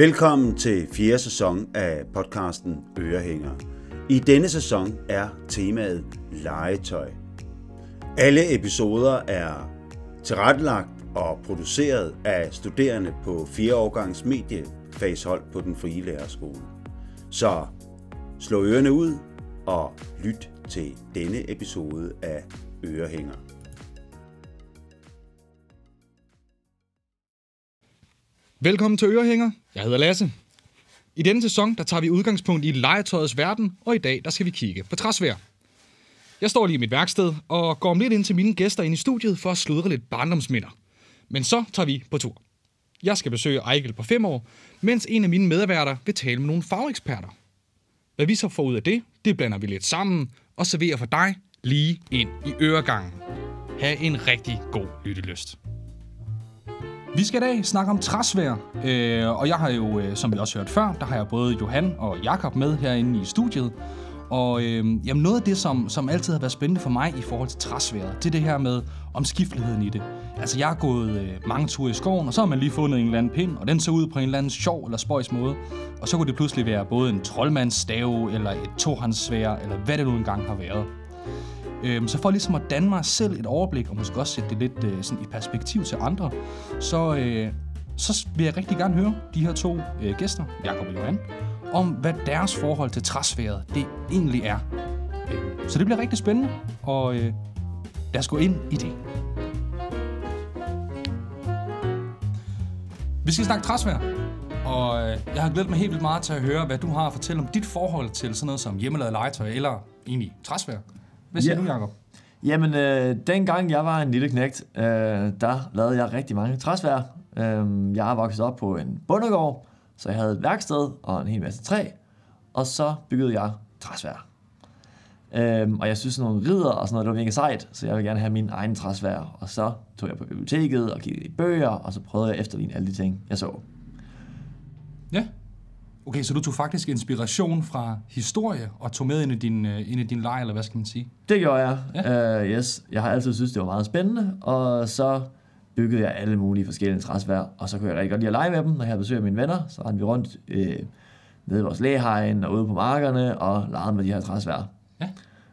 Velkommen til fjerde sæson af podcasten Ørehænger. I denne sæson er temaet legetøj. Alle episoder er tilrettelagt og produceret af studerende på 4 årgangs mediefagshold på den frie lærerskole. Så slå ørerne ud og lyt til denne episode af Ørehænger. Velkommen til Ørehænger. Jeg hedder Lasse. I denne sæson der tager vi udgangspunkt i legetøjets verden, og i dag der skal vi kigge på træsvær. Jeg står lige i mit værksted og går om lidt ind til mine gæster ind i studiet for at sludre lidt barndomsminder. Men så tager vi på tur. Jeg skal besøge Ejgel på 5 år, mens en af mine medværter vil tale med nogle fageksperter. Hvad vi så får ud af det, det blander vi lidt sammen og serverer for dig lige ind i øregangen. Ha' en rigtig god lyttelyst. Vi skal i dag snakke om træsvær, øh, og jeg har jo, øh, som vi også hørt før, der har jeg både Johan og Jakob med herinde i studiet. Og øh, jamen noget af det, som, som altid har været spændende for mig i forhold til træsværet, det er det her med omskifteligheden i det. Altså jeg har gået øh, mange ture i skoven, og så har man lige fundet en eller anden pind, og den så ud på en eller anden sjov eller spøjs måde. Og så kunne det pludselig være både en troldmandsstave, eller et tohåndssvær, eller hvad det nu engang har været. Øhm, så for ligesom at danne mig selv et overblik, og måske også sætte det lidt øh, sådan i perspektiv til andre, så, øh, så vil jeg rigtig gerne høre de her to øh, gæster, Jakob og Johan, om hvad deres forhold til træsværet det egentlig er. Øh, så det bliver rigtig spændende, og øh, lad os gå ind i det. Vi skal snakke træsvær, og øh, jeg har glædet mig helt vildt meget til at høre, hvad du har at fortælle om dit forhold til sådan noget som hjemmelavet legetøj, eller egentlig træsvær. Hvad siger Ja. du, Jacob? Jamen, øh, dengang jeg var en lille knægt, øh, der lavede jeg rigtig mange træsvær. Øh, jeg er vokset op på en bondegård, så jeg havde et værksted og en hel masse træ, og så byggede jeg træsvær. Øh, og jeg synes, sådan nogle ridder og sådan noget, det var mega sejt, så jeg ville gerne have min egen træsvær. Og så tog jeg på biblioteket og kiggede i bøger, og så prøvede jeg at efterligne alle de ting, jeg så. Ja. Okay, så du tog faktisk inspiration fra historie og tog med ind i din, øh, ind i din leg, eller hvad skal man sige? Det gjorde jeg. Ja. Uh, yes. Jeg har altid synes det var meget spændende, og så byggede jeg alle mulige forskellige træsvær, og så kunne jeg rigtig godt lide at lege med dem, når jeg havde besøg af mine venner. Så rendte vi rundt øh, nede i vores lægehegn og ude på markerne og legede med de her træsvær. Ja.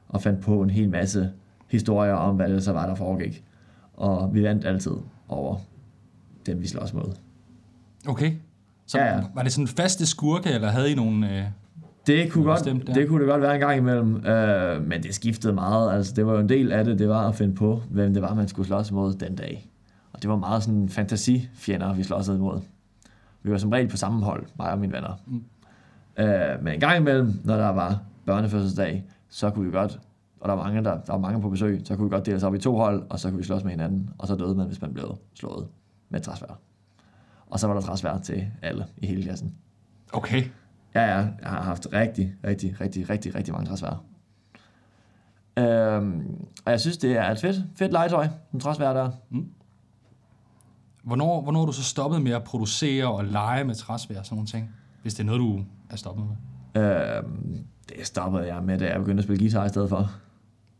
Og fandt på en hel masse historier om, hvad det så var, der foregik. Og vi vandt altid over dem, vi slås mod. Okay. Så Ja, ja. var det sådan faste skurke, eller havde I nogle... Øh... Det kunne, Noget godt, det kunne det godt være en gang imellem, øh, men det skiftede meget. Altså, det var jo en del af det, det var at finde på, hvem det var, man skulle slås mod den dag. Og det var meget sådan fantasifjender, vi slåsede imod. Vi var som regel på samme hold, mig og mine venner. Mm. Øh, men en gang imellem, når der var børnefødselsdag, så kunne vi godt, og der var mange, der, der var mange på besøg, så kunne vi godt dele os op i to hold, og så kunne vi slås med hinanden, og så døde man, hvis man blev slået med træsvær. Og så var der træsvær til alle i hele klassen. Okay. Ja, ja, jeg har haft rigtig, rigtig, rigtig, rigtig, rigtig mange træsvær. Øhm, og jeg synes, det er et fedt, fedt legetøj, en træsvær der. Hvornår, hvornår er du så stoppet med at producere og lege med træsvær og sådan nogle ting? Hvis det er noget, du er stoppet med. Øhm, det stoppede jeg med, da jeg begyndte at spille guitar i stedet for.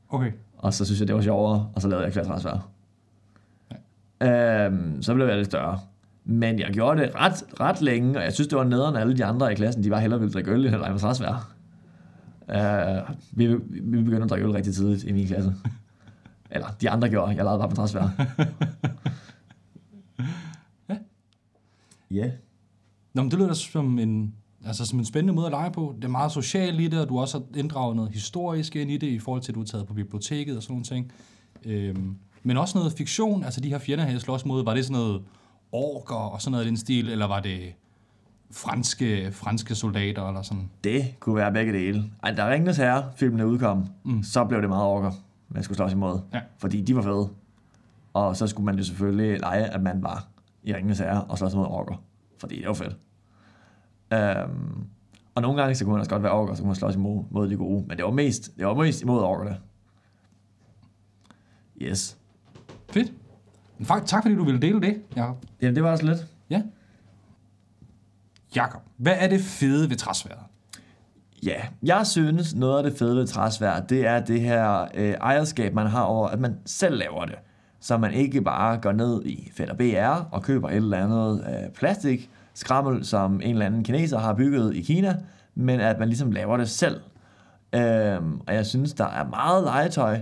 Okay. Og så synes jeg, det var sjovere, og så lavede jeg klatræsvær. Øhm, så blev jeg lidt større. Men jeg gjorde det ret, ret længe, og jeg synes, det var nederen alle de andre i klassen. De var hellere ville drikke øl, end at lege med træsvær. Øh, vi, vi begyndte at drikke øl rigtig tidligt i min klasse. Eller de andre gjorde, jeg lavede bare med træsvær. Ja. Ja. Nå, men det lyder som en, altså som en spændende måde at lege på. Det er meget socialt i det, og du også har inddraget noget historisk ind i det, i forhold til, at du er taget på biblioteket og sådan nogle ting. Øhm, men også noget fiktion, altså de her fjender her, slås mod, var det sådan noget orker og sådan noget i den stil, eller var det franske, franske soldater eller sådan? Det kunne være begge dele. Ej, da Ringenes Herre filmene udkom, mm. så blev det meget orker, man skulle slås imod. Ja. Fordi de var fede. Og så skulle man jo selvfølgelig lege, at man var i Ringenes Herre og slås mod orker. Fordi det var fedt. Um, og nogle gange så kunne man også godt være orker, så kunne man slås imod mod de gode. Men det var mest, det var mest imod orkerne. Yes. Fedt. Faktisk, tak fordi du ville dele det, Jacob. Jamen, det var også lidt. Ja. Jakob, hvad er det fede ved træsværet? Ja, jeg synes, noget af det fede ved træsvær, det er det her øh, ejerskab, man har over, at man selv laver det. Så man ikke bare går ned i og BR og køber et eller andet øh, plastik, skrammel, som en eller anden kineser har bygget i Kina, men at man ligesom laver det selv. Øhm, og jeg synes, der er meget legetøj,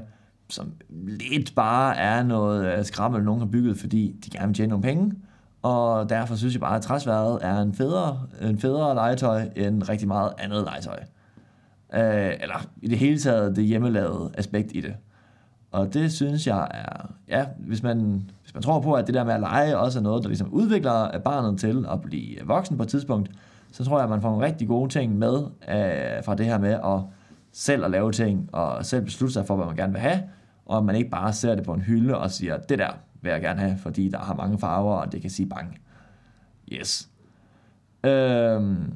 som lidt bare er noget øh, skrammel, nogen har bygget, fordi de gerne vil tjene nogle penge. Og derfor synes jeg bare, at træsværet er en federe, en federe legetøj end rigtig meget andet legetøj. Øh, eller i det hele taget det hjemmelavede aspekt i det. Og det synes jeg er, ja, hvis man, hvis man tror på, at det der med at lege også er noget, der ligesom udvikler barnet til at blive voksen på et tidspunkt, så tror jeg, at man får nogle rigtig gode ting med øh, fra det her med at selv at lave ting, og selv beslutte sig for, hvad man gerne vil have, og man ikke bare ser det på en hylde og siger, det der vil jeg gerne have, fordi der har mange farver, og det kan sige bang. Yes. Øhm,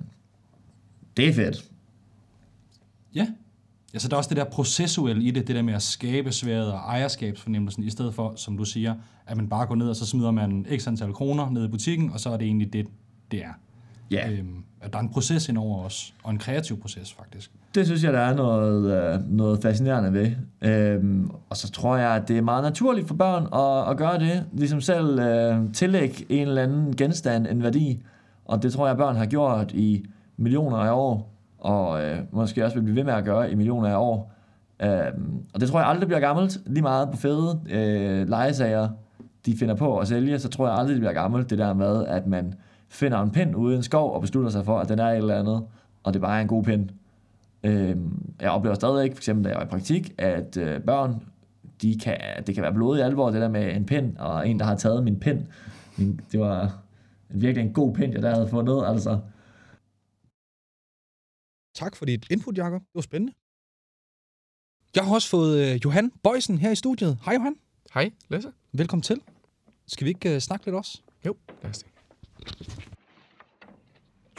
det er fedt. Ja. Altså, der er også det der processuelle i det, det der med at skabe sværet og ejerskabsfornemmelsen, i stedet for, som du siger, at man bare går ned, og så smider man x antal kroner ned i butikken, og så er det egentlig det, det er. Ja. Øhm, at der er en proces indover os, og en kreativ proces, faktisk. Det synes jeg, der er noget, øh, noget fascinerende ved. Øhm, og så tror jeg, at det er meget naturligt for børn at, at gøre det. Ligesom selv øh, tillægge en eller anden genstand en værdi. Og det tror jeg, børn har gjort i millioner af år. Og øh, måske også vil blive ved med at gøre i millioner af år. Øhm, og det tror jeg aldrig bliver gammelt. Lige meget på fede øh, legesager, de finder på at sælge, så tror jeg aldrig, det bliver gammelt. Det der med, at man finder en pind ude i en skov og beslutter sig for, at den er et eller andet, og det bare er en god pind. Øhm, jeg oplever stadig ikke, for eksempel da jeg var i praktik, at øh, børn, de kan, det kan være blodig alvor, det der med en pind, og en, der har taget min pind. Min, det var virkelig en god pind, jeg der havde fundet, altså. Tak for dit input, Jacob. Det var spændende. Jeg har også fået øh, Johan Bøjsen her i studiet. Hej Johan. Hej, Lasse. Velkommen til. Skal vi ikke øh, snakke lidt også? Jo, lad os det.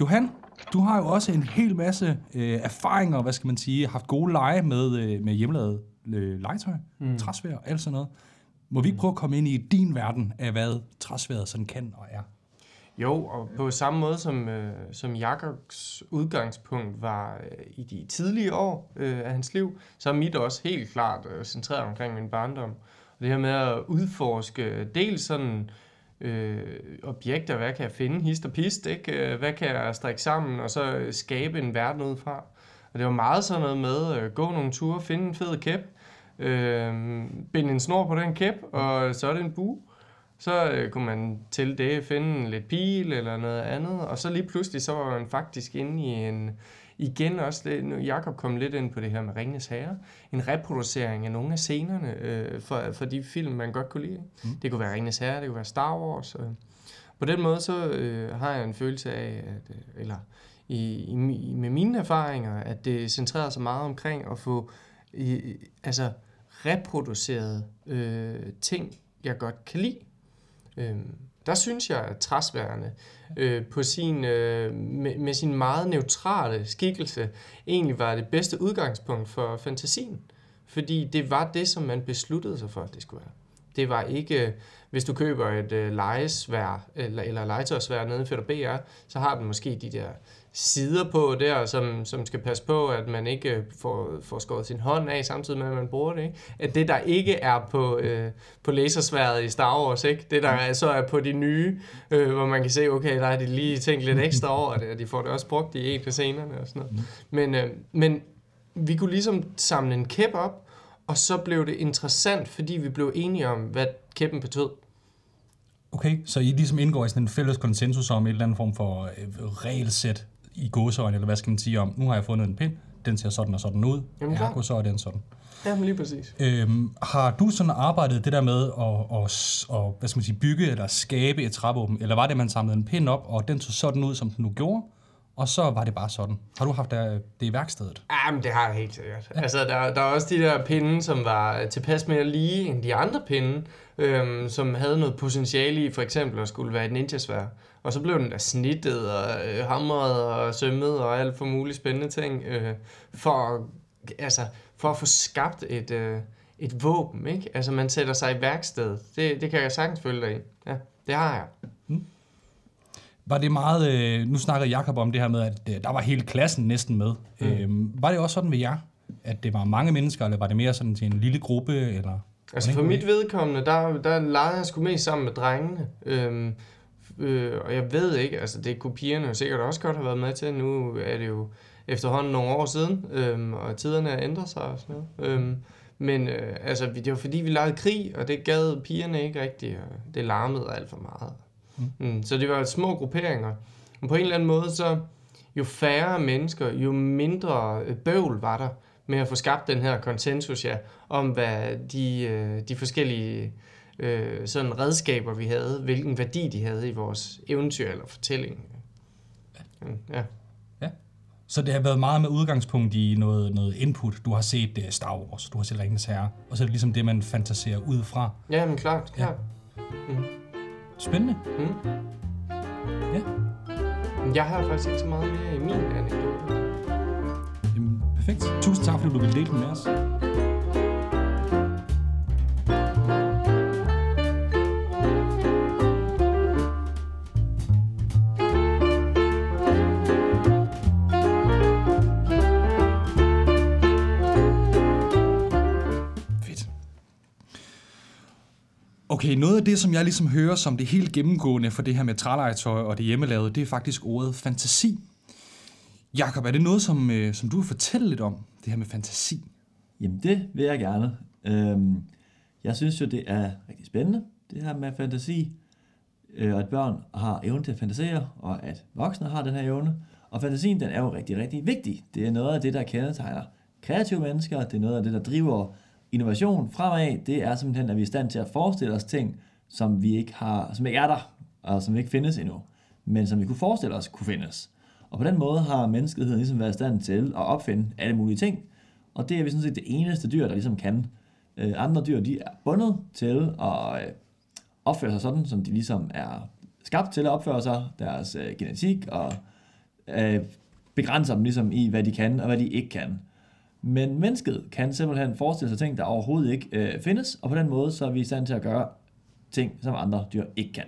Johan, du har jo også en hel masse øh, erfaringer, hvad skal man sige, haft gode lege med, øh, med hjemmelavet øh, legetøj, mm. træsvær og alt sådan noget. Må vi ikke prøve at komme ind i din verden af, hvad træsværet sådan kan og er? Jo, og på samme måde som, øh, som Jakobs udgangspunkt var øh, i de tidlige år øh, af hans liv, så er mit også helt klart øh, centreret omkring min barndom. Og det her med at udforske dels sådan øh, objekter, hvad kan jeg finde, hist og pist, ikke? Øh, hvad kan jeg strikke sammen, og så øh, skabe en verden ud fra. Og det var meget sådan noget med at øh, gå nogle ture, finde en fed kæp, øh, binde en snor på den kæp, og så er det en bue. Så øh, kunne man til det finde lidt pil eller noget andet, og så lige pludselig så var man faktisk inde i en, igen også, det, nu Jacob kom lidt ind på det her med Ringnes Herre, en reproducering af nogle af scenerne øh, for, for de film, man godt kunne lide. Mm. Det kunne være Ringnes Herre, det kunne være Star Wars. Øh. På den måde så øh, har jeg en følelse af, at, øh, eller i, i, med mine erfaringer, at det centrerer sig meget omkring at få i, altså reproduceret øh, ting, jeg godt kan lide. Øh, der synes jeg, at træsværende øh, på sin, øh, med, med sin meget neutrale skikkelse egentlig var det bedste udgangspunkt for fantasien. Fordi det var det, som man besluttede sig for, at det skulle være. Det var ikke, øh, hvis du køber et øh, lejesvær, eller, eller legetøjsvær nede i Fætter BR, så har den måske de der sider på der, som, som skal passe på, at man ikke får, får skåret sin hånd af, samtidig med, at man bruger det. Ikke? At det, der ikke er på, øh, på lasersværet i Star Wars, ikke? det der så er på de nye, øh, hvor man kan se, okay, der har de lige tænkt lidt ekstra over det, og de får det også brugt i en af scenerne og sådan noget. Men, øh, men vi kunne ligesom samle en kæp op, og så blev det interessant, fordi vi blev enige om, hvad kæppen betød. Okay, så I ligesom indgår i sådan en fælles konsensus om et eller andet form for øh, regelsæt i gåsøjne, eller hvad skal man sige om, nu har jeg fundet en pind, den ser sådan og sådan ud, Jamen, ergo så er den sådan. Jamen lige præcis. Øhm, har du sådan arbejdet det der med at, at, at hvad skal man sige, bygge eller skabe et trævåben, eller var det, at man samlede en pind op, og den så sådan ud, som den nu gjorde, og så var det bare sådan. Har du haft det, det i værkstedet? Jamen, det har jeg helt sikkert. Ja. Altså, der, der er også de der pinde, som var tilpas mere lige end de andre pinde, øhm, som havde noget potentiale i, for eksempel at skulle være et ninjasvær. Og så blev den der snittet og øh, hamret og sømmet og alt for mulige spændende ting, øh, for, altså, for at få skabt et, øh, et våben, ikke? Altså, man sætter sig i værkstedet. Det, det kan jeg sagtens følge dig i. Ja, det har jeg. Var det meget, øh, nu snakker Jakob om det her med, at øh, der var hele klassen næsten med. Mm. Øhm, var det også sådan med jer, at det var mange mennesker, eller var det mere sådan til en lille gruppe? Eller, Altså for mit vedkommende, der, der legede jeg sgu mest sammen med drengene. Øhm, øh, og jeg ved ikke, altså det kunne pigerne jo sikkert også godt have været med til. Nu er det jo efterhånden nogle år siden, øhm, og tiderne er ændret sig og sådan noget. Øhm, men øh, altså, det var fordi, vi lavede krig, og det gad pigerne ikke rigtigt, og det larmede alt for meget. Mm. Mm, så det var små grupperinger. Men på en eller anden måde, så jo færre mennesker, jo mindre øh, bøvl var der med at få skabt den her konsensus, ja, om hvad de, øh, de forskellige øh, sådan redskaber, vi havde, hvilken værdi de havde i vores eventyr eller fortælling. Ja. ja. Så det har været meget med udgangspunkt i noget, noget input. Du har set uh, Star Wars, du har set Ringens Herre, og så er det ligesom det, man fantaserer ud fra. Ja, men klart, klart. Ja. Mm. Spændende. Mm. Ja. Jeg har faktisk ikke så meget mere i min anekdote. Jamen, perfekt. Tusind tak, fordi du ville dele den med os. Okay, noget af det, som jeg ligesom hører som det helt gennemgående for det her med trælegetøj og det hjemmelavede, det er faktisk ordet fantasi. Jakob, er det noget, som, øh, som du vil fortælle lidt om, det her med fantasi? Jamen, det vil jeg gerne. Øhm, jeg synes jo, det er rigtig spændende, det her med fantasi, øh, at børn har evnen til at fantasere, og at voksne har den her evne. Og fantasien, den er jo rigtig, rigtig vigtig. Det er noget af det, der kendetegner kreative mennesker, det er noget af det, der driver innovation fremad, det er simpelthen, at vi er i stand til at forestille os ting, som vi ikke har, som ikke er der, og som ikke findes endnu, men som vi kunne forestille os kunne findes. Og på den måde har menneskeheden ligesom været i stand til at opfinde alle mulige ting, og det er vi sådan set det eneste dyr, der ligesom kan. Øh, andre dyr, de er bundet til at øh, opføre sig sådan, som de ligesom er skabt til at opføre sig, deres øh, genetik, og øh, begrænser dem ligesom i, hvad de kan og hvad de ikke kan. Men mennesket kan simpelthen forestille sig ting, der overhovedet ikke øh, findes, og på den måde så er vi i stand til at gøre ting, som andre dyr ikke kan.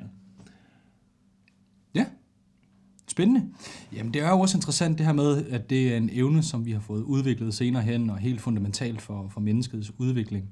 Ja, spændende. Jamen det er jo også interessant det her med, at det er en evne, som vi har fået udviklet senere hen, og helt fundamentalt for, for menneskets udvikling.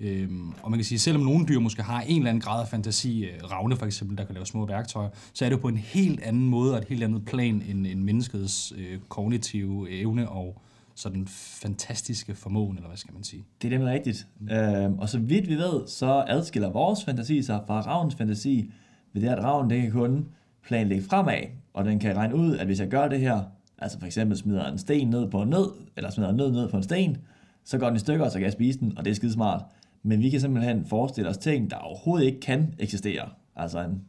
Øhm, og man kan sige, selvom nogle dyr måske har en eller anden grad af fantasi, øh, ravne for eksempel, der kan lave små værktøjer, så er det på en helt anden måde og et helt andet plan end, end menneskets øh, kognitive evne og sådan fantastiske formåen, eller hvad skal man sige? Det er nemlig rigtigt. Mm. Øhm, og så vidt vi ved, så adskiller vores fantasi sig fra ravens fantasi ved det, at raven det kan kun planlægge fremad, og den kan regne ud, at hvis jeg gør det her, altså for eksempel smider en sten ned på en nød, eller smider en nød ned på en sten, så går den i stykker, og så kan jeg spise den, og det er skide smart. Men vi kan simpelthen forestille os ting, der overhovedet ikke kan eksistere. Altså en,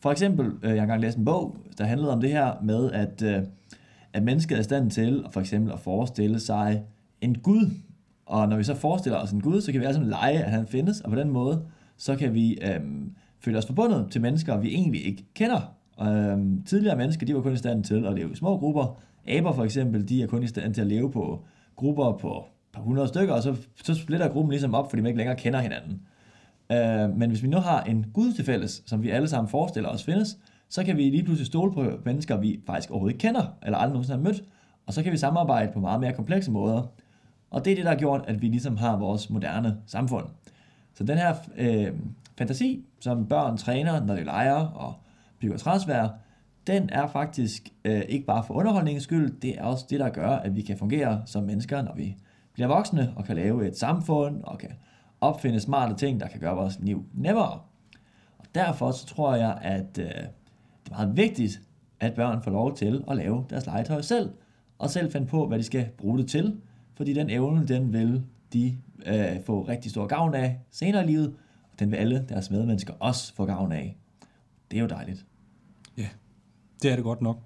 for eksempel, øh, jeg har engang læst en bog, der handlede om det her med, at øh, at mennesket er i stand til for eksempel at forestille sig en Gud. Og når vi så forestiller os en Gud, så kan vi altså lege, at han findes, og på den måde, så kan vi øhm, føle os forbundet til mennesker, vi egentlig ikke kender. Øhm, tidligere mennesker, de var kun i stand til at leve i små grupper. Aber for eksempel, de er kun i stand til at leve på grupper på par hundrede stykker, og så, så splitter gruppen ligesom op, fordi man ikke længere kender hinanden. Øh, men hvis vi nu har en Gud til fælles, som vi alle sammen forestiller os findes, så kan vi lige pludselig stole på mennesker, vi faktisk overhovedet ikke kender, eller aldrig nogensinde har mødt, og så kan vi samarbejde på meget mere komplekse måder. Og det er det, der har gjort, at vi ligesom har vores moderne samfund. Så den her øh, fantasi, som børn træner, når de leger og bygger træsvær, den er faktisk øh, ikke bare for underholdningens skyld, det er også det, der gør, at vi kan fungere som mennesker, når vi bliver voksne og kan lave et samfund og kan opfinde smarte ting, der kan gøre vores liv nemmere. Og derfor så tror jeg, at øh, det er meget vigtigt, at børn får lov til at lave deres legetøj selv, og selv finde på, hvad de skal bruge det til, fordi den evne, den vil de øh, få rigtig stor gavn af senere i livet, og den vil alle deres medmennesker også få gavn af. Det er jo dejligt. Ja, det er det godt nok.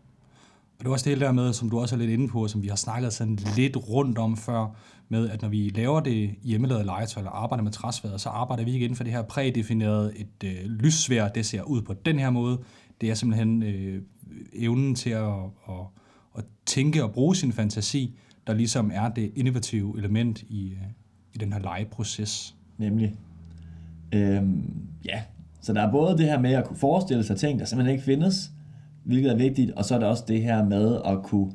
Og det er også det der med, som du også er lidt inde på, som vi har snakket sådan lidt rundt om før, med at når vi laver det hjemmelavede legetøj, eller arbejder med træsværet, så arbejder vi ikke inden for det her prædefinerede, et øh, lyssvær, det ser ud på den her måde, det er simpelthen øh, evnen til at, at, at tænke og bruge sin fantasi, der ligesom er det innovative element i, øh, i den her legeproces. Nemlig. Øhm, ja, så der er både det her med at kunne forestille sig ting, der simpelthen ikke findes, hvilket er vigtigt, og så er der også det her med at kunne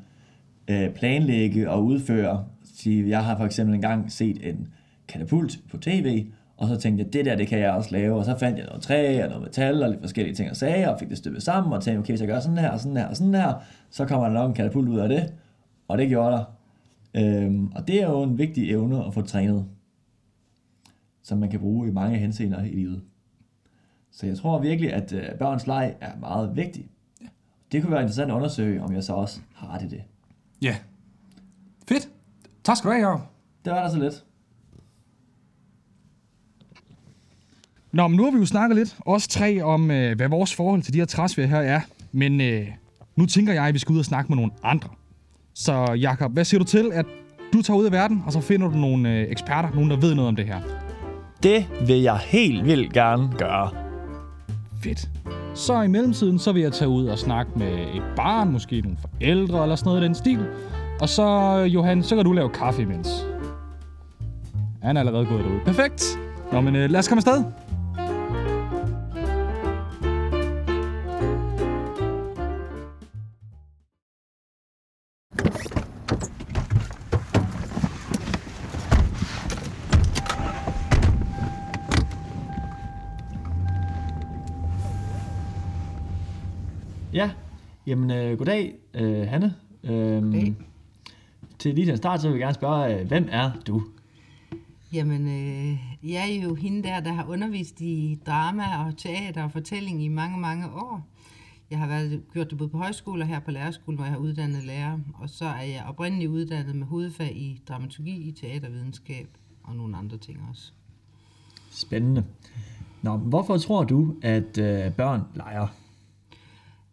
øh, planlægge og udføre. Jeg har for eksempel engang set en katapult på tv, og så tænkte jeg, det der, det kan jeg også lave. Og så fandt jeg noget træ og noget metal og lidt forskellige ting og sager, og fik det støbet sammen, og tænkte, okay, hvis jeg gør sådan her, og sådan her, og sådan her, så kommer der nok en katapult ud af det. Og det gjorde der. Øhm, og det er jo en vigtig evne at få trænet, som man kan bruge i mange henseender i livet. Så jeg tror virkelig, at øh, børns leg er meget vigtig. Det kunne være interessant at undersøge, om jeg så også har ret i det. Ja. Fedt. Tak skal du have, Jacob. Det var da så lidt. Nå, men nu har vi jo snakket lidt, os tre, om øh, hvad vores forhold til de her træsvær her er. Men øh, nu tænker jeg, at vi skal ud og snakke med nogle andre. Så Jakob, hvad siger du til, at du tager ud af verden, og så finder du nogle øh, eksperter, nogen der ved noget om det her? Det vil jeg helt vildt gerne gøre. Fedt. Så i mellemtiden, så vil jeg tage ud og snakke med et barn, måske nogle forældre eller sådan noget i den stil. Og så, Johan, så kan du lave kaffe imens. Han er allerede gået derud. Perfekt. Nå, men øh, lad os komme afsted. Jamen øh, goddag, øh, Hanne. Øhm, Goddag. Til lige til start, så vil jeg gerne spørge, øh, hvem er du? Jamen, øh, jeg er jo hende der, der har undervist i drama og teater og fortælling i mange, mange år. Jeg har været, gjort det både på højskole og her på lærerskolen, hvor jeg har uddannet lærer. Og så er jeg oprindeligt uddannet med hovedfag i dramaturgi, i teatervidenskab og nogle andre ting også. Spændende. Nå, hvorfor tror du, at øh, børn leger?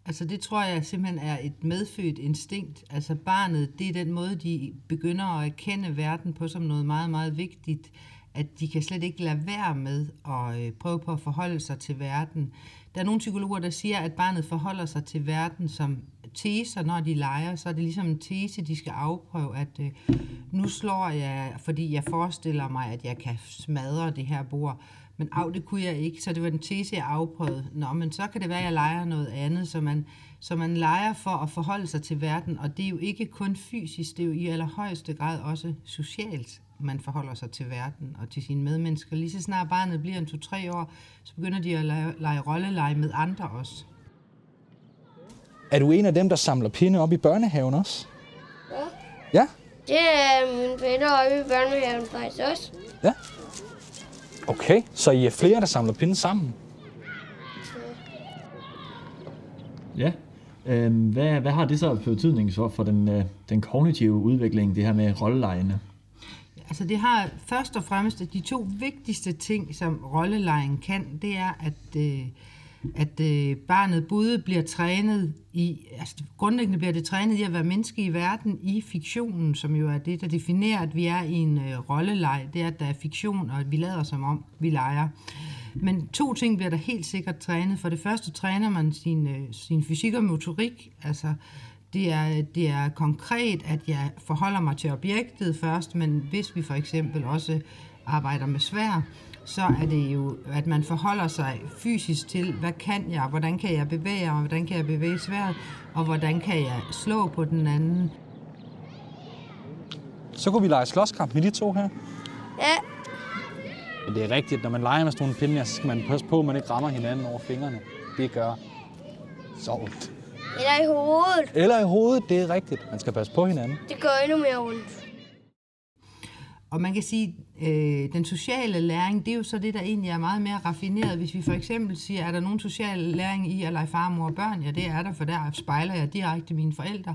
Altså det tror jeg simpelthen er et medfødt instinkt. Altså barnet, det er den måde, de begynder at erkende verden på som noget meget, meget vigtigt. At de kan slet ikke lade være med at øh, prøve på at forholde sig til verden. Der er nogle psykologer, der siger, at barnet forholder sig til verden som teser, når de leger. Så er det ligesom en tese, de skal afprøve, at øh, nu slår jeg, fordi jeg forestiller mig, at jeg kan smadre det her bord. Men af, det kunne jeg ikke, så det var en tese, jeg afprøvede. Nå, men så kan det være, at jeg leger noget andet, så man, så man leger for at forholde sig til verden, og det er jo ikke kun fysisk, det er jo i allerhøjeste grad også socialt, man forholder sig til verden og til sine medmennesker. Lige så snart barnet bliver en to-tre år, så begynder de at lege, lege rolleleje med andre også. Er du en af dem, der samler pinde op i børnehaven også? Ja. Ja? Det er mine venner oppe i børnehaven faktisk også. Ja. Okay, så I er flere, der samler pinde sammen? Ja. Øhm, hvad, hvad har det så for betydning for, for den, øh, den kognitive udvikling, det her med rollelejene? Altså det har først og fremmest at de to vigtigste ting, som rollelejen kan, det er, at, øh, at øh, barnet både bliver trænet i, altså grundlæggende bliver det trænet i at være menneske i verden i fiktionen, som jo er det, der definerer, at vi er i en øh, rolleleg. Det er, at der er fiktion, og at vi lader som om, vi leger. Men to ting bliver der helt sikkert trænet. For det første træner man sin, øh, sin fysik og motorik, altså det er, det er konkret, at jeg forholder mig til objektet først, men hvis vi for eksempel også arbejder med svær, så er det jo, at man forholder sig fysisk til, hvad kan jeg, hvordan kan jeg bevæge mig, hvordan kan jeg bevæge sværet, og hvordan kan jeg slå på den anden. Så kunne vi lege slåskamp med de to her. Ja, Men det er rigtigt, når man leger med sådan nogle pinde, så skal man passe på, at man ikke rammer hinanden over fingrene. Det gør så ondt. eller i hovedet. Eller i hovedet, det er rigtigt. Man skal passe på hinanden. Det gør endnu mere ondt. Og man kan sige, øh, den sociale læring, det er jo så det, der egentlig er meget mere raffineret. Hvis vi for eksempel siger, er der nogen social læring i at lege far, mor og børn? Ja, det er der, for der spejler jeg direkte mine forældre.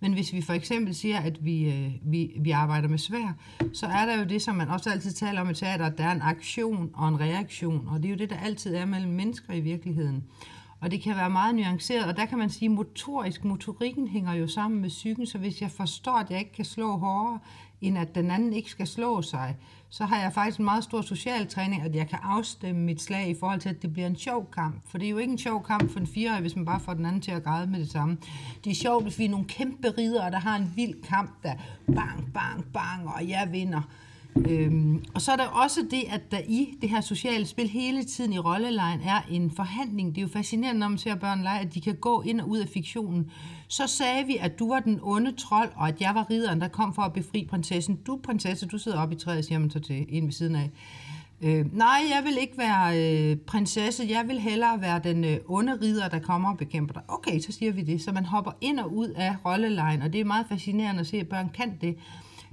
Men hvis vi for eksempel siger, at vi, øh, vi, vi arbejder med svær, så er der jo det, som man også altid taler om i teater, at der er en aktion og en reaktion. Og det er jo det, der altid er mellem mennesker i virkeligheden. Og det kan være meget nuanceret, og der kan man sige, at motorisk, motorikken hænger jo sammen med psyken, så hvis jeg forstår, at jeg ikke kan slå hårdere, end at den anden ikke skal slå sig, så har jeg faktisk en meget stor social træning, at jeg kan afstemme mit slag i forhold til, at det bliver en sjov kamp. For det er jo ikke en sjov kamp for en fireårig, hvis man bare får den anden til at græde med det samme. Det er sjovt, hvis vi er nogle kæmpe ridere, der har en vild kamp, der bang, bang, bang, og jeg vinder. Øhm, og så er der også det, at der i det her sociale spil hele tiden i rollelejen er en forhandling. Det er jo fascinerende, når man ser børn lege, at de kan gå ind og ud af fiktionen. Så sagde vi, at du var den onde trold, og at jeg var ridderen, der kom for at befri prinsessen. Du, prinsesse, du sidder oppe i træet, siger man så til en ved siden af. Øh, nej, jeg vil ikke være øh, prinsesse. Jeg vil hellere være den øh, onde ridder, der kommer og bekæmper dig. Okay, så siger vi det. Så man hopper ind og ud af rollelejen, og det er meget fascinerende at se, at børn kan det.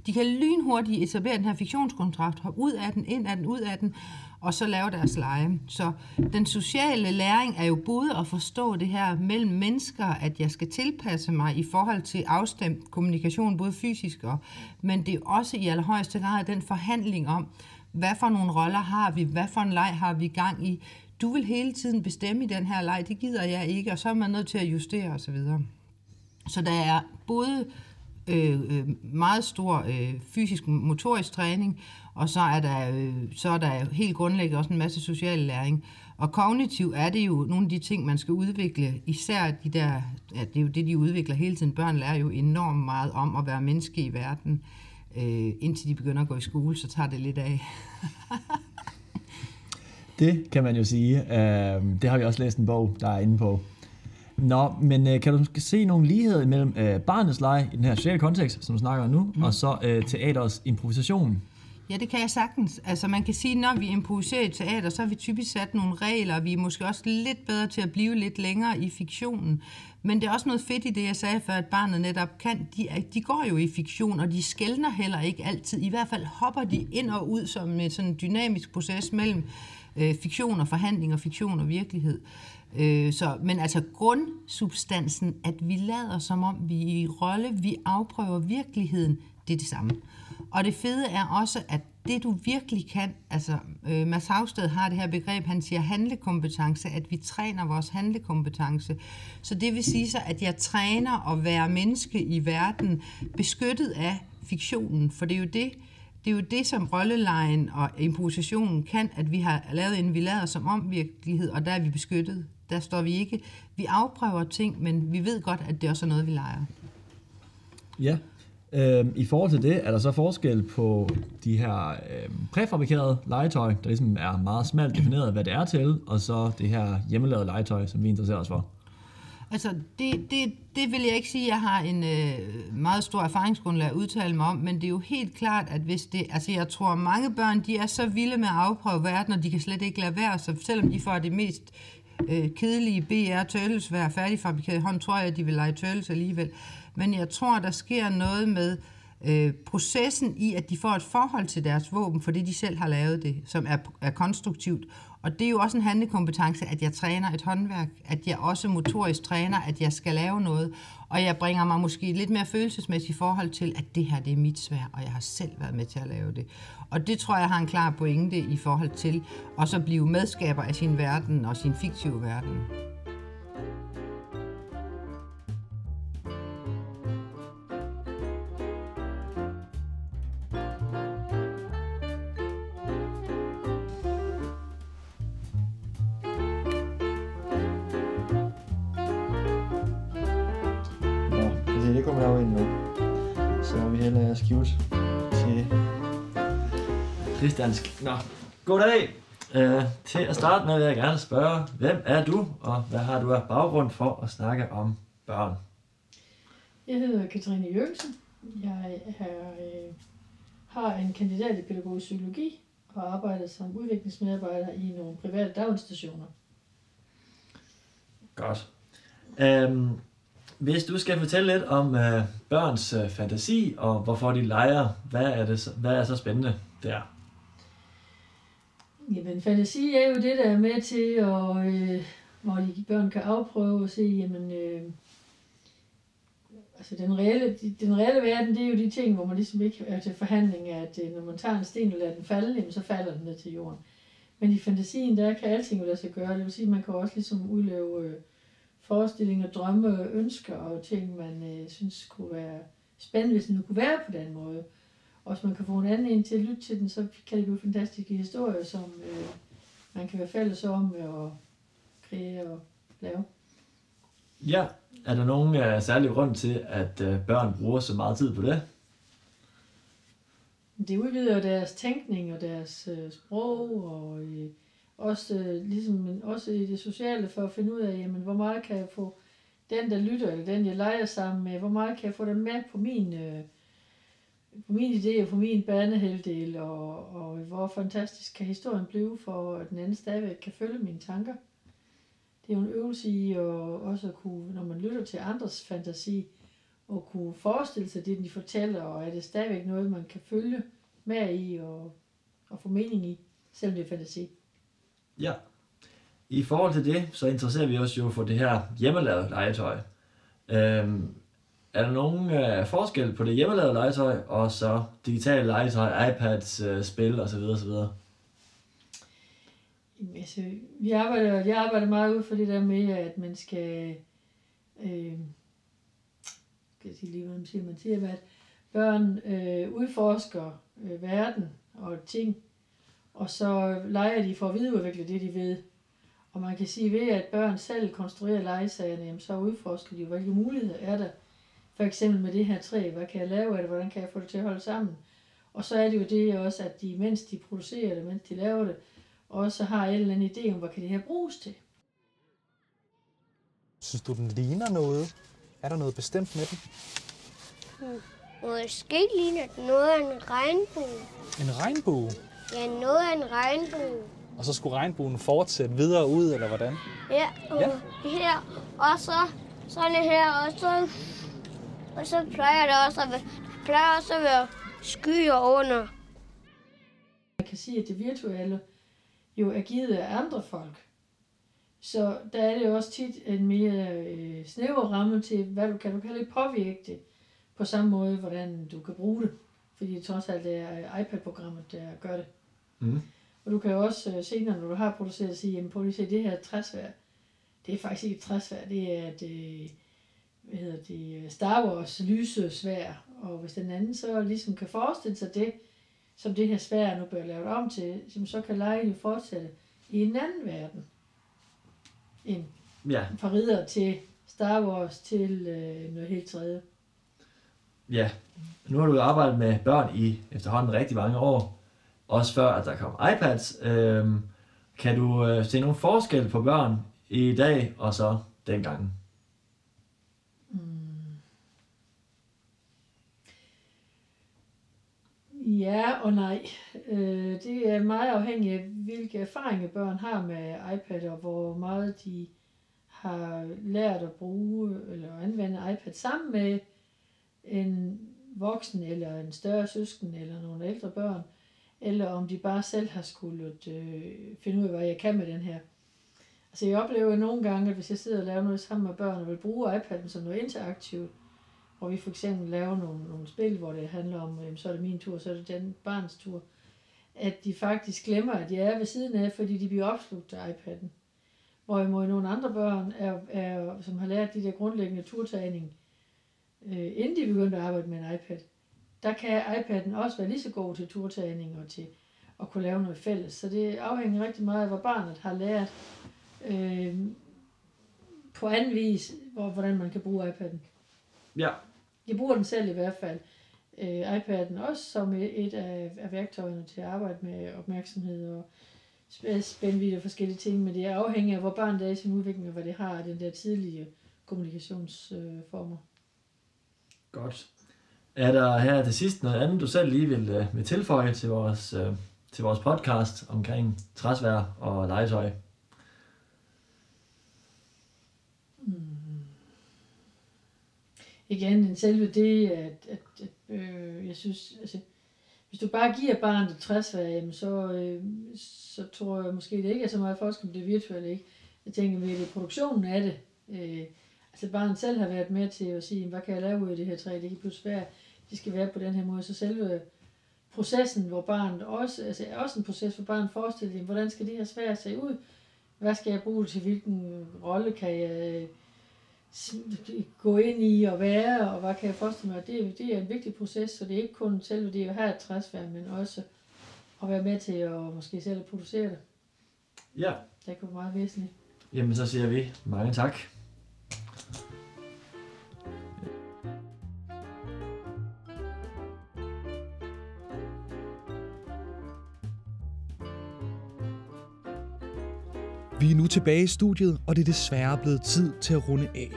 De kan lynhurtigt etablere den her fiktionskontrakt, hoppe ud af den, ind af den, ud af den, og så lave deres leje. Så den sociale læring er jo både at forstå det her mellem mennesker, at jeg skal tilpasse mig i forhold til afstemt kommunikation, både fysisk og, men det er også i allerhøjeste grad den forhandling om, hvad for nogle roller har vi, hvad for en leg har vi gang i. Du vil hele tiden bestemme i den her leg, det gider jeg ikke, og så er man nødt til at justere osv. Så der er både øh, øh, meget stor øh, fysisk motorisk træning, og så er, der, øh, så er der helt grundlæggende også en masse social læring. Og kognitiv er det jo nogle af de ting, man skal udvikle, især de der, ja, det er jo det, de udvikler hele tiden. Børn lærer jo enormt meget om at være menneske i verden. Øh, indtil de begynder at gå i skole, så tager det lidt af. det kan man jo sige. Øh, det har vi også læst en bog, der er inde på. Nå, men øh, kan du se nogle ligheder mellem øh, barnets leg i den her sociale kontekst, som du snakker om nu, mm. og så øh, teaters improvisation? Ja, det kan jeg sagtens. Altså man kan sige, når vi improviserer i teater, så har vi typisk sat nogle regler, og vi er måske også lidt bedre til at blive lidt længere i fiktionen. Men det er også noget fedt i det, jeg sagde før, at barnet netop kan. De, de går jo i fiktion, og de skældner heller ikke altid. I hvert fald hopper de ind og ud som en sådan dynamisk proces mellem øh, fiktion og forhandling og fiktion og virkelighed. Øh, så, men altså grundsubstansen, at vi lader som om vi er i rolle, vi afprøver virkeligheden, det er det samme. Og det fede er også, at det du virkelig kan, altså øh, Mads Havsted har det her begreb, han siger handlekompetence, at vi træner vores handlekompetence. Så det vil sige så, at jeg træner at være menneske i verden, beskyttet af fiktionen, for det er jo det, det er jo det, som rollelejen og improvisationen kan, at vi har lavet en vi lader som om virkelighed, og der er vi beskyttet. Der står vi ikke. Vi afprøver ting, men vi ved godt, at det også er noget, vi leger. Ja, Øh, I forhold til det, er der så forskel på de her øh, præfabrikerede legetøj, der ligesom er meget smalt defineret, hvad det er til, og så det her hjemmelavede legetøj, som vi interesserer os for? Altså, det, det, det vil jeg ikke sige, at jeg har en øh, meget stor erfaringsgrundlag at udtale mig om, men det er jo helt klart, at hvis det... Altså, jeg tror, mange børn, de er så vilde med at afprøve verden, og de kan slet ikke lade være, så selvom de får det mest øh, kedelige BR Turtles være færdigfabrikeret hånd, tror jeg, at de vil lege Turtles alligevel. Men jeg tror, der sker noget med øh, processen i, at de får et forhold til deres våben, fordi de selv har lavet det, som er, er konstruktivt. Og det er jo også en handlekompetence, at jeg træner et håndværk, at jeg også motorisk træner, at jeg skal lave noget, og jeg bringer mig måske lidt mere følelsesmæssigt forhold til, at det her det er mit svær, og jeg har selv været med til at lave det. Og det tror jeg har en klar pointe i forhold til at så blive medskaber af sin verden og sin fiktive verden. Rigsdansk. Nå, goddag. Uh, til at starte med vil jeg gerne spørge, hvem er du, og hvad har du af baggrund for at snakke om børn? Jeg hedder Katrine Jørgensen. Jeg er, øh, har en kandidat i pædagogisk psykologi og arbejder som udviklingsmedarbejder i nogle private daginstitutioner. Godt. Um, hvis du skal fortælle lidt om øh, børns øh, fantasi og hvorfor de leger, hvad er, det, hvad er så spændende der? Jamen, fantasi er jo det, der er med til, og, øh, hvor de børn kan afprøve og se, jamen, øh, altså den reelle, den reelle verden, det er jo de ting, hvor man ligesom ikke er til forhandling, at øh, når man tager en sten og lader den falde, jamen, så falder den ned til jorden. Men i fantasien, der kan alting jo lade sig gøre. Det vil sige, at man kan også ligesom udleve øh, forestillinger, drømme, ønsker og ting, man øh, synes kunne være spændende, hvis det nu kunne være på den måde. Og hvis man kan få en anden ind til at lytte til den, så kan det blive fantastiske historier, som øh, man kan være fælles om at kreere og lave. Ja, er der nogen uh, særlig grund til, at uh, børn bruger så meget tid på det? Det udvider deres tænkning og deres uh, sprog, og uh, også, øh, ligesom, også i det sociale, for at finde ud af, jamen, hvor meget kan jeg få den, der lytter, eller den, jeg leger sammen med, hvor meget kan jeg få dem med på min øh, på min idé og på min banehalvdel, og, og hvor fantastisk kan historien blive, for at den anden stadigvæk kan følge mine tanker. Det er jo en øvelse i at også at kunne, når man lytter til andres fantasi, og kunne forestille sig det, de fortæller, og er det stadigvæk noget, man kan følge med i og, og få mening i, selvom det er fantasi. Ja. I forhold til det, så interesserer vi os jo for det her hjemmelavede legetøj. Øhm, er der nogen øh, forskel på det hjemmelavede legetøj, og så digitale legetøj, iPads, øh, spil osv. osv.? Jamen, Altså, vi arbejder, jeg arbejder meget ud for det der med, at man skal, øh, skal jeg sige lige, hvad man siger, man siger, at børn øh, udforsker øh, verden og ting, og så leger de for at videreudvikle det, de ved. Og man kan sige, ved at børn selv konstruerer legesagerne, jamen, så udforsker de, hvilke muligheder er der. For eksempel med det her træ, hvad kan jeg lave af det, hvordan kan jeg få det til at holde sammen. Og så er det jo det også, at de, mens de producerer det, mens de laver det, også har en eller anden idé om, hvad kan det her bruges til. Synes du, den ligner noget? Er der noget bestemt med den? Måske ligner det noget af en regnbue. En regnbue. Ja, noget af en regnbue. Og så skulle regnbuen fortsætte videre ud, eller hvordan? Ja, og Ja. her, og så sådan her, og så, og så plejer det også at være, plejer også at være skyer under. Man kan sige, at det virtuelle jo er givet af andre folk. Så der er det jo også tit en mere øh, snæver ramme til, hvad du kan. Du kan ikke påvirke det på samme måde, hvordan du kan bruge det. Fordi det trods alt er iPad-programmet, der gør det. Mm. Og du kan jo også øh, senere, når du har produceret, sige, jamen prøv lige at se, det her træsvær, det er faktisk ikke et træsvær, det er det, hvad hedder det, Star Wars lysesvær. Og hvis den anden så ligesom kan forestille sig det, som det her svær nu bliver lavet om til, så kan lejen jo fortsætte i en anden verden. En Ja, fra ridder til Star Wars til øh, noget helt tredje. ja. Nu har du arbejdet med børn i efterhånden rigtig mange år. Også før, at der kom iPads. øh, kan du øh, se nogle forskel på børn i dag og så dengang? Mm. Ja og nej. Øh, det er meget afhængigt af, hvilke erfaringer børn har med iPad, og hvor meget de har lært at bruge eller anvende iPad sammen med en voksen eller en større søsken eller nogle ældre børn, eller om de bare selv har skulle øh, finde ud af, hvad jeg kan med den her. Altså jeg oplever nogle gange, at hvis jeg sidder og laver noget sammen med børn og vil bruge iPad'en som noget interaktivt, hvor vi for eksempel laver nogle, nogle spil, hvor det handler om, jamen, så er det min tur, så er det den barns tur, at de faktisk glemmer, at jeg er ved siden af, fordi de bliver opslugt af iPad'en. Hvorimod nogle andre børn, er, er, som har lært de der grundlæggende turtagning, øh, inden de begyndte at arbejde med en iPad, der kan iPad'en også være lige så god til turtagning og til at kunne lave noget fælles. Så det afhænger rigtig meget af, hvad barnet har lært øh, på anden vis, hvor, hvordan man kan bruge iPad'en. Ja. Jeg bruger den selv i hvert fald. Øh, iPad'en også som et, et af, af værktøjerne til at arbejde med opmærksomhed og spæ- spændvidde og forskellige ting, men det er afhængigt af, hvor barnet er i sin udvikling, og hvad det har af den der tidlige kommunikationsformer. Øh, former. Godt. Er der her til sidst noget andet, du selv lige vil, øh, vil tilføje til vores, øh, til vores podcast omkring træsvær og legetøj? Mm. igen, den selve det, at, at, at øh, jeg synes, altså, hvis du bare giver barnet et træsvær, jamen så, øh, så tror jeg måske, det ikke er så meget forskel på det virtuelt ikke? Jeg tænker mere, det er produktionen af det. Øh, altså barnet selv har været med til at sige, hvad kan jeg lave ud af det her træ, det kan pludselig svært, det skal være på den her måde, så selve processen, hvor barnet også, altså er også en proces, hvor barnet forestiller sig, hvordan skal det her svær se ud? Hvad skal jeg bruge det til? Hvilken rolle kan jeg s- gå ind i og være, og hvad kan jeg forestille mig? Det, er- det er en vigtig proces, så det er ikke kun selve det at have et træsvær, men også at være med til at måske selv at producere det. Ja. Det kan være meget væsentligt. Jamen, så siger vi mange tak. Vi er nu tilbage i studiet, og det er desværre blevet tid til at runde af.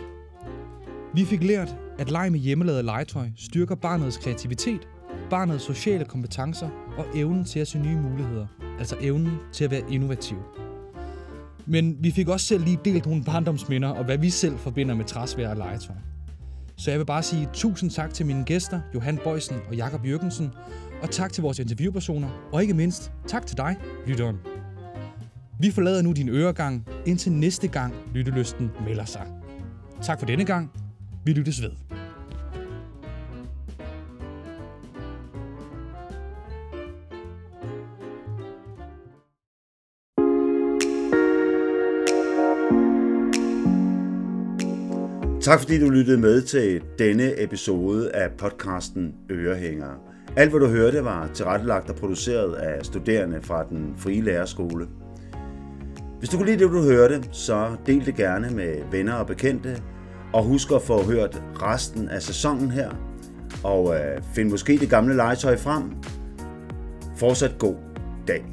Vi fik lært, at leg med hjemmelavet legetøj styrker barnets kreativitet, barnets sociale kompetencer og evnen til at se nye muligheder, altså evnen til at være innovativ. Men vi fik også selv lige delt nogle barndomsminder og hvad vi selv forbinder med træsvær og legetøj. Så jeg vil bare sige tusind tak til mine gæster, Johan Bøjsen og Jakob Jørgensen, og tak til vores interviewpersoner, og ikke mindst tak til dig, lytteren. Vi forlader nu din øregang, indtil næste gang lyttelysten melder sig. Tak for denne gang. Vi lyttes ved. Tak fordi du lyttede med til denne episode af podcasten Ørehængere. Alt hvad du hørte var tilrettelagt og produceret af studerende fra den frie lærerskole. Hvis du kunne lide det, du hørte, så del det gerne med venner og bekendte, og husk at få hørt resten af sæsonen her, og øh, find måske det gamle legetøj frem. Fortsat god dag.